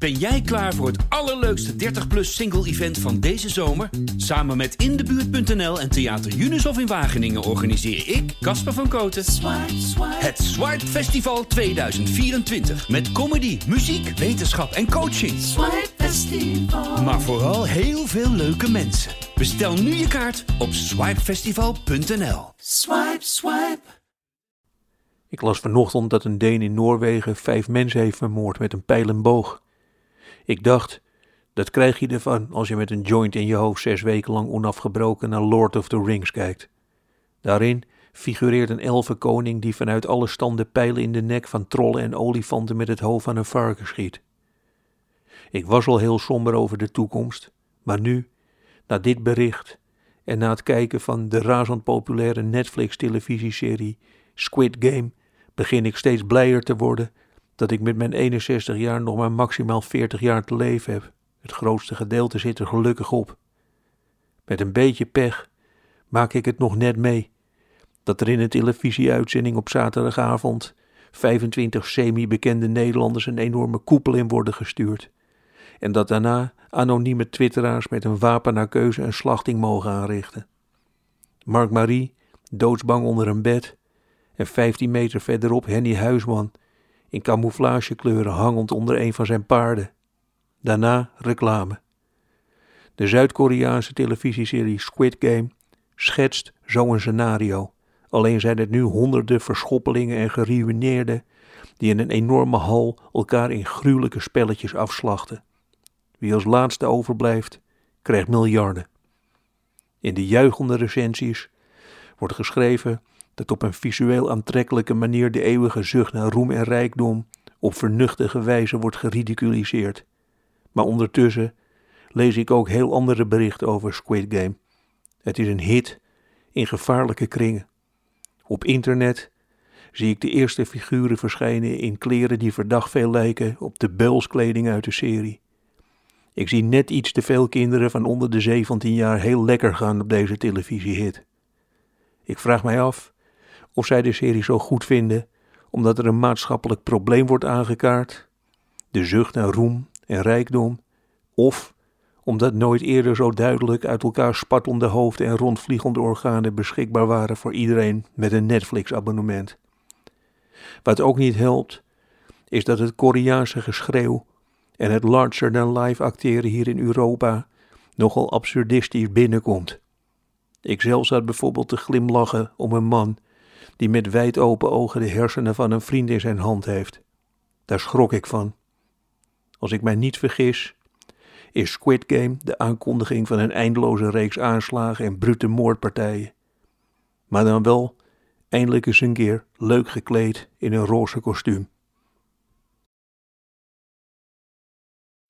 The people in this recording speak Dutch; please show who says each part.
Speaker 1: Ben jij klaar voor het allerleukste 30-plus single-event van deze zomer? Samen met Indebuurt.nl en Theater Unisof in Wageningen organiseer ik, Casper van Koten, het Swipe Festival 2024. Met comedy, muziek, wetenschap en coaching. Maar vooral heel veel leuke mensen. Bestel nu je kaart op swipefestival.nl.
Speaker 2: Swipe, swipe.
Speaker 3: Ik las vanochtend dat een Deen in Noorwegen vijf mensen heeft vermoord met een pijl en boog. Ik dacht, dat krijg je ervan als je met een joint in je hoofd zes weken lang onafgebroken naar Lord of the Rings kijkt. Daarin figureert een elfenkoning die vanuit alle standen pijlen in de nek van trollen en olifanten met het hoofd aan een varken schiet. Ik was al heel somber over de toekomst, maar nu, na dit bericht en na het kijken van de razend populaire Netflix-televisieserie Squid Game, begin ik steeds blijer te worden dat ik met mijn 61 jaar nog maar maximaal 40 jaar te leven heb. Het grootste gedeelte zit er gelukkig op. Met een beetje pech maak ik het nog net mee dat er in een televisieuitzending op zaterdagavond 25 semi-bekende Nederlanders een enorme koepel in worden gestuurd. En dat daarna anonieme twitteraars met een wapen naar keuze een slachting mogen aanrichten. Mark Marie, doodsbang onder een bed, en 15 meter verderop Henny Huisman, in camouflagekleuren hangend onder een van zijn paarden. Daarna reclame. De Zuid-Koreaanse televisieserie Squid Game schetst zo'n scenario. Alleen zijn het nu honderden verschoppelingen en geruineerden die in een enorme hal elkaar in gruwelijke spelletjes afslachten. Wie als laatste overblijft, krijgt miljarden. In de juichende recensies wordt geschreven dat op een visueel aantrekkelijke manier de eeuwige zucht naar roem en rijkdom op vernuchtige wijze wordt geridiculiseerd. Maar ondertussen lees ik ook heel andere berichten over Squid Game. Het is een hit in gevaarlijke kringen. Op internet zie ik de eerste figuren verschijnen in kleren die verdacht veel lijken op de beulskleding uit de serie. Ik zie net iets te veel kinderen van onder de 17 jaar heel lekker gaan op deze televisiehit. Ik vraag mij af of zij de serie zo goed vinden omdat er een maatschappelijk probleem wordt aangekaart, de zucht naar roem en rijkdom, of omdat nooit eerder zo duidelijk uit elkaar spartelende hoofden en rondvliegende organen beschikbaar waren voor iedereen met een Netflix-abonnement. Wat ook niet helpt, is dat het Koreaanse geschreeuw en het larger-than-life acteren hier in Europa nogal absurdistisch binnenkomt. Ik zelf zat bijvoorbeeld te glimlachen om een man die met wijd open ogen de hersenen van een vriend in zijn hand heeft. Daar schrok ik van. Als ik mij niet vergis, is Squid Game de aankondiging van een eindeloze reeks aanslagen en brute moordpartijen. Maar dan wel eindelijk eens een keer leuk gekleed in een roze kostuum.